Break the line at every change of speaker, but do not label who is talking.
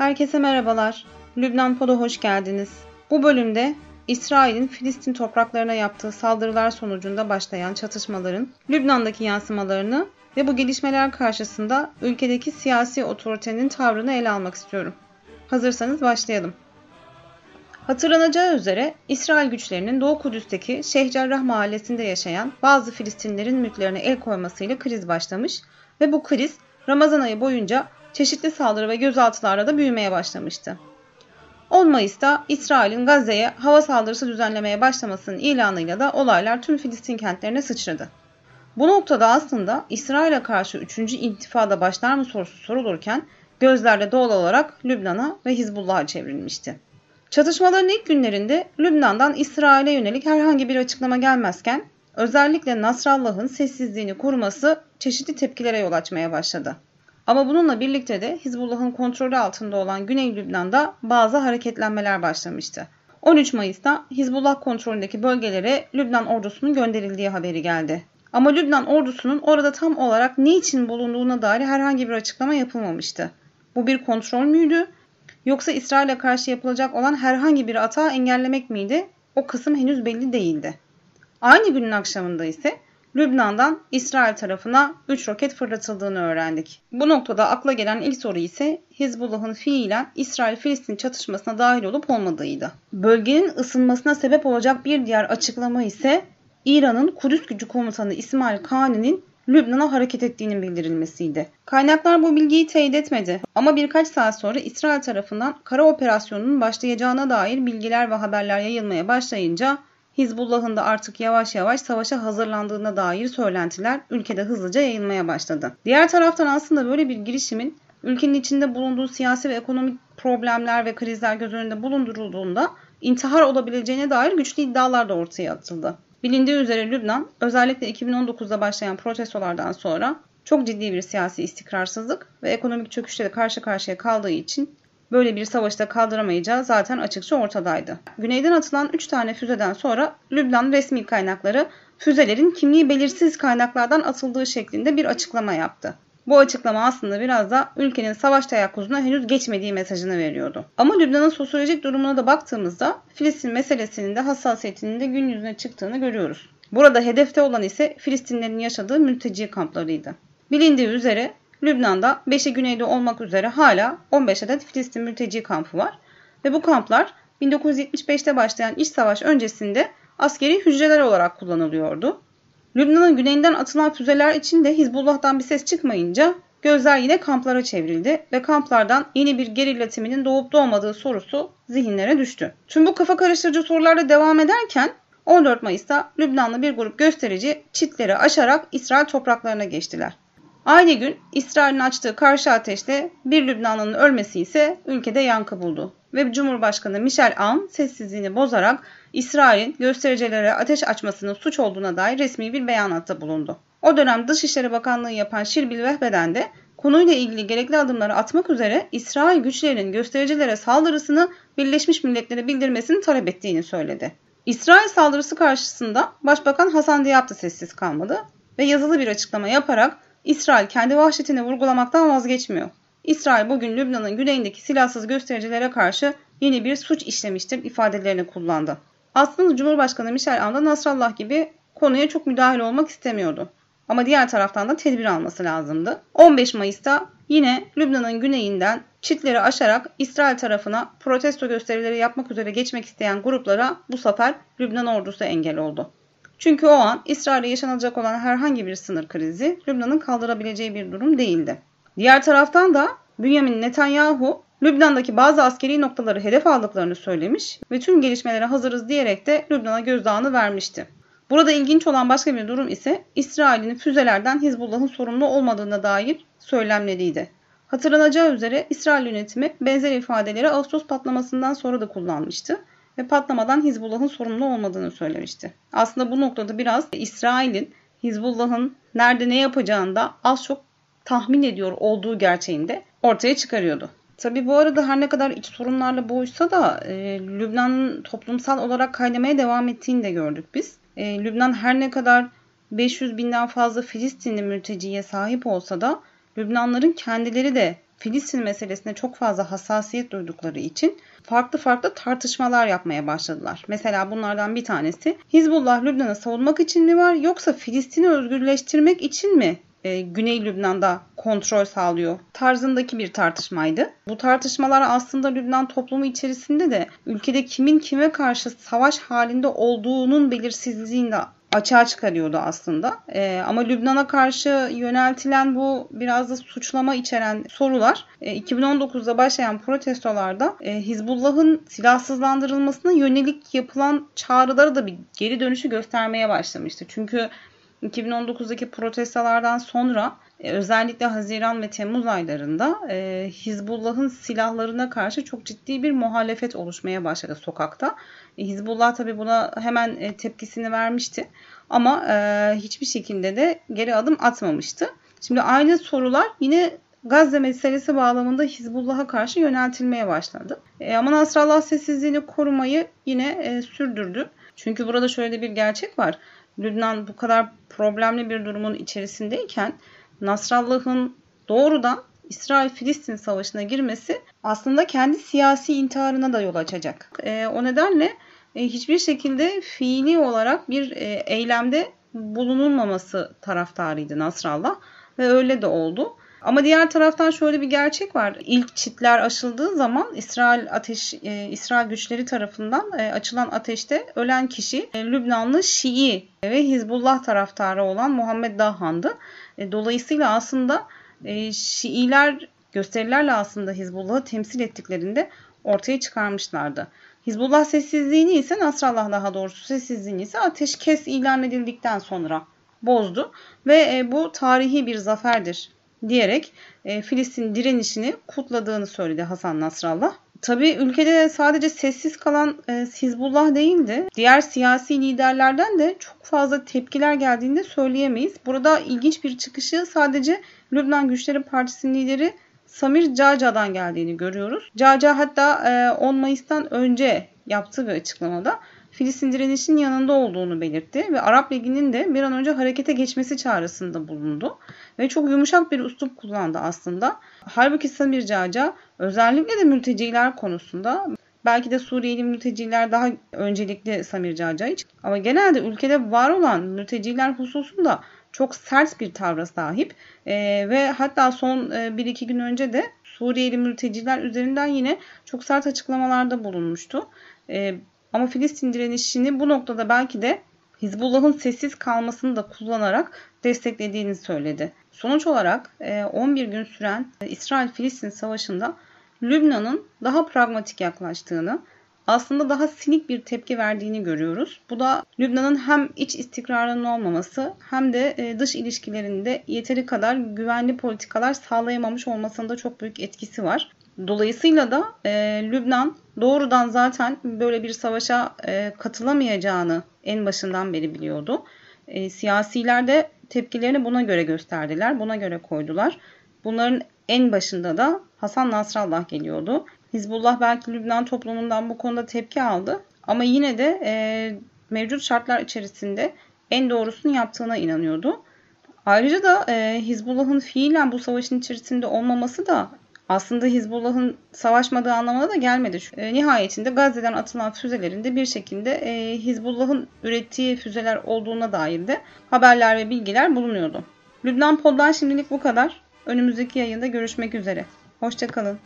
Herkese merhabalar. Lübnan Pod'a hoş geldiniz. Bu bölümde İsrail'in Filistin topraklarına yaptığı saldırılar sonucunda başlayan çatışmaların Lübnan'daki yansımalarını ve bu gelişmeler karşısında ülkedeki siyasi otoritenin tavrını ele almak istiyorum. Hazırsanız başlayalım. Hatırlanacağı üzere İsrail güçlerinin Doğu Kudüs'teki Şeyh Cerrah mahallesinde yaşayan bazı Filistinlerin mülklerine el koymasıyla kriz başlamış ve bu kriz Ramazan ayı boyunca çeşitli saldırı ve gözaltılarla da büyümeye başlamıştı. 10 Mayıs'ta İsrail'in Gazze'ye hava saldırısı düzenlemeye başlamasının ilanıyla da olaylar tüm Filistin kentlerine sıçradı. Bu noktada aslında İsrail'e karşı 3. intifada başlar mı sorusu sorulurken gözler doğal olarak Lübnan'a ve Hizbullah'a çevrilmişti. Çatışmaların ilk günlerinde Lübnan'dan İsrail'e yönelik herhangi bir açıklama gelmezken özellikle Nasrallah'ın sessizliğini koruması çeşitli tepkilere yol açmaya başladı. Ama bununla birlikte de Hizbullah'ın kontrolü altında olan Güney Lübnan'da bazı hareketlenmeler başlamıştı. 13 Mayıs'ta Hizbullah kontrolündeki bölgelere Lübnan ordusunun gönderildiği haberi geldi. Ama Lübnan ordusunun orada tam olarak ne için bulunduğuna dair herhangi bir açıklama yapılmamıştı. Bu bir kontrol müydü? Yoksa İsrail'e karşı yapılacak olan herhangi bir atağı engellemek miydi? O kısım henüz belli değildi. Aynı günün akşamında ise Lübnan'dan İsrail tarafına 3 roket fırlatıldığını öğrendik. Bu noktada akla gelen ilk soru ise Hizbullah'ın fiilen İsrail-Filistin çatışmasına dahil olup olmadığıydı. Bölgenin ısınmasına sebep olacak bir diğer açıklama ise İran'ın Kudüs gücü komutanı İsmail Kani'nin Lübnan'a hareket ettiğinin bildirilmesiydi. Kaynaklar bu bilgiyi teyit etmedi ama birkaç saat sonra İsrail tarafından kara operasyonunun başlayacağına dair bilgiler ve haberler yayılmaya başlayınca Hizbullah'ın da artık yavaş yavaş savaşa hazırlandığına dair söylentiler ülkede hızlıca yayılmaya başladı. Diğer taraftan aslında böyle bir girişimin ülkenin içinde bulunduğu siyasi ve ekonomik problemler ve krizler göz önünde bulundurulduğunda intihar olabileceğine dair güçlü iddialar da ortaya atıldı. Bilindiği üzere Lübnan özellikle 2019'da başlayan protestolardan sonra çok ciddi bir siyasi istikrarsızlık ve ekonomik çöküşle karşı karşıya kaldığı için böyle bir savaşta kaldıramayacağı zaten açıkça ortadaydı. Güneyden atılan 3 tane füzeden sonra Lübnan resmi kaynakları füzelerin kimliği belirsiz kaynaklardan atıldığı şeklinde bir açıklama yaptı. Bu açıklama aslında biraz da ülkenin savaş teyakkuzuna henüz geçmediği mesajını veriyordu. Ama Lübnan'ın sosyolojik durumuna da baktığımızda Filistin meselesinin de hassasiyetinin de gün yüzüne çıktığını görüyoruz. Burada hedefte olan ise Filistinlerin yaşadığı mülteci kamplarıydı. Bilindiği üzere Lübnan'da 5'i güneyde olmak üzere hala 15 adet Filistin mülteci kampı var. Ve bu kamplar 1975'te başlayan iç savaş öncesinde askeri hücreler olarak kullanılıyordu. Lübnan'ın güneyinden atılan füzeler için de Hizbullah'tan bir ses çıkmayınca gözler yine kamplara çevrildi ve kamplardan yeni bir gerilla timinin doğup doğmadığı sorusu zihinlere düştü. Tüm bu kafa karıştırıcı sorularla devam ederken 14 Mayıs'ta Lübnanlı bir grup gösterici çitleri aşarak İsrail topraklarına geçtiler. Aynı gün İsrail'in açtığı karşı ateşte bir Lübnanlı'nın ölmesi ise ülkede yankı buldu. Ve Cumhurbaşkanı Michel Aoun sessizliğini bozarak İsrail'in göstericilere ateş açmasının suç olduğuna dair resmi bir beyanatta bulundu. O dönem Dışişleri Bakanlığı yapan Şirbil Vehbeden de konuyla ilgili gerekli adımları atmak üzere İsrail güçlerinin göstericilere saldırısını Birleşmiş Milletler'e bildirmesini talep ettiğini söyledi. İsrail saldırısı karşısında Başbakan Hasan Diab da sessiz kalmadı ve yazılı bir açıklama yaparak İsrail kendi vahşetini vurgulamaktan vazgeçmiyor. İsrail bugün Lübnan'ın güneyindeki silahsız göstericilere karşı yeni bir suç işlemiştir ifadelerini kullandı. Aslında Cumhurbaşkanı Michel Aoun da Nasrallah gibi konuya çok müdahil olmak istemiyordu. Ama diğer taraftan da tedbir alması lazımdı. 15 Mayıs'ta yine Lübnan'ın güneyinden çitleri aşarak İsrail tarafına protesto gösterileri yapmak üzere geçmek isteyen gruplara bu sefer Lübnan ordusu engel oldu. Çünkü o an İsrail'e yaşanacak olan herhangi bir sınır krizi Lübnan'ın kaldırabileceği bir durum değildi. Diğer taraftan da Benjamin Netanyahu Lübnan'daki bazı askeri noktaları hedef aldıklarını söylemiş ve tüm gelişmelere hazırız diyerek de Lübnan'a gözdağını vermişti. Burada ilginç olan başka bir durum ise İsrail'in füzelerden Hizbullah'ın sorumlu olmadığına dair söylemleriydi. Hatırlanacağı üzere İsrail yönetimi benzer ifadeleri Ağustos patlamasından sonra da kullanmıştı ve patlamadan Hizbullah'ın sorumlu olmadığını söylemişti. Aslında bu noktada biraz İsrail'in Hizbullah'ın nerede ne yapacağını da az çok tahmin ediyor olduğu gerçeğinde ortaya çıkarıyordu. Tabi bu arada her ne kadar iç sorunlarla boğuşsa da e, Lübnan'ın toplumsal olarak kaynamaya devam ettiğini de gördük biz. E, Lübnan her ne kadar 500 binden fazla Filistinli mülteciye sahip olsa da Lübnanların kendileri de Filistin meselesine çok fazla hassasiyet duydukları için farklı farklı tartışmalar yapmaya başladılar. Mesela bunlardan bir tanesi Hizbullah Lübnan'ı savunmak için mi var yoksa Filistin'i özgürleştirmek için mi e, Güney Lübnan'da kontrol sağlıyor tarzındaki bir tartışmaydı. Bu tartışmalar aslında Lübnan toplumu içerisinde de ülkede kimin kime karşı savaş halinde olduğunun belirsizliğini açığa çıkarıyordu aslında. E, ama Lübnan'a karşı yöneltilen bu biraz da suçlama içeren sorular e, 2019'da başlayan protestolarda e, Hizbullah'ın silahsızlandırılmasına yönelik yapılan çağrıları da bir geri dönüşü göstermeye başlamıştı. Çünkü 2019'daki protestolardan sonra e, özellikle Haziran ve Temmuz aylarında e, Hizbullah'ın silahlarına karşı çok ciddi bir muhalefet oluşmaya başladı sokakta. E, Hizbullah tabi buna hemen tepkisini vermişti ama hiçbir şekilde de geri adım atmamıştı. Şimdi aynı sorular yine Gazze meselesi bağlamında Hizbullah'a karşı yöneltilmeye başladı. E, ama Nasrallah sessizliğini korumayı yine e, sürdürdü. Çünkü burada şöyle bir gerçek var. Lübnan bu kadar problemli bir durumun içerisindeyken Nasrallah'ın doğrudan İsrail-Filistin savaşına girmesi aslında kendi siyasi intiharına da yol açacak. E, o nedenle e, hiçbir şekilde fiili olarak bir e, eylemde bulunulmaması taraftarıydı Nasrallah ve öyle de oldu. Ama diğer taraftan şöyle bir gerçek var. İlk çitler aşıldığı zaman İsrail ateş e, İsrail güçleri tarafından e, açılan ateşte ölen kişi e, Lübnanlı Şii ve Hizbullah taraftarı olan Muhammed Dahan'dı. E, dolayısıyla aslında e, Şiiler gösterilerle aslında Hizbullah'ı temsil ettiklerinde ortaya çıkarmışlardı. Hizbullah sessizliğini ise Nasrallah daha doğrusu sessizliğini ise ateşkes ilan edildikten sonra bozdu ve e, bu tarihi bir zaferdir diyerek e, Filistin direnişini kutladığını söyledi Hasan Nasrallah. Tabi ülkede sadece sessiz kalan e, Hizbullah değildi. Diğer siyasi liderlerden de çok fazla tepkiler geldiğini de söyleyemeyiz. Burada ilginç bir çıkışı sadece Lübnan Güçleri Partisi'nin lideri Samir Caca'dan geldiğini görüyoruz. Caca hatta e, 10 Mayıs'tan önce yaptığı bir açıklamada Filistin direnişinin yanında olduğunu belirtti ve Arap Ligi'nin de bir an önce harekete geçmesi çağrısında bulundu. Ve çok yumuşak bir üslup kullandı aslında. Halbuki Samir Caca özellikle de mülteciler konusunda Belki de Suriyeli mülteciler daha öncelikli Samir Caca için. Ama genelde ülkede var olan mülteciler hususunda çok sert bir tavra sahip. E, ve hatta son e, 1-2 gün önce de Suriyeli mülteciler üzerinden yine çok sert açıklamalarda bulunmuştu. E, ama Filistin direnişini bu noktada belki de Hizbullah'ın sessiz kalmasını da kullanarak desteklediğini söyledi. Sonuç olarak 11 e, gün süren İsrail-Filistin savaşında Lübnan'ın daha pragmatik yaklaştığını, aslında daha sinik bir tepki verdiğini görüyoruz. Bu da Lübnan'ın hem iç istikrarının olmaması hem de e, dış ilişkilerinde yeteri kadar güvenli politikalar sağlayamamış olmasında çok büyük etkisi var. Dolayısıyla da e, Lübnan doğrudan zaten böyle bir savaşa e, katılamayacağını en başından beri biliyordu. E, siyasiler de tepkilerini buna göre gösterdiler, buna göre koydular. Bunların en başında da Hasan Nasrallah geliyordu. Hizbullah belki Lübnan toplumundan bu konuda tepki aldı ama yine de e, mevcut şartlar içerisinde en doğrusunu yaptığına inanıyordu. Ayrıca da e, Hizbullah'ın fiilen bu savaşın içerisinde olmaması da aslında Hizbullah'ın savaşmadığı anlamına da gelmedi. E, nihayetinde Gazze'den atılan füzelerin de bir şekilde e, Hizbullah'ın ürettiği füzeler olduğuna dair de haberler ve bilgiler bulunuyordu. Lübnan Pod'dan şimdilik bu kadar. Önümüzdeki yayında görüşmek üzere. Hoşçakalın.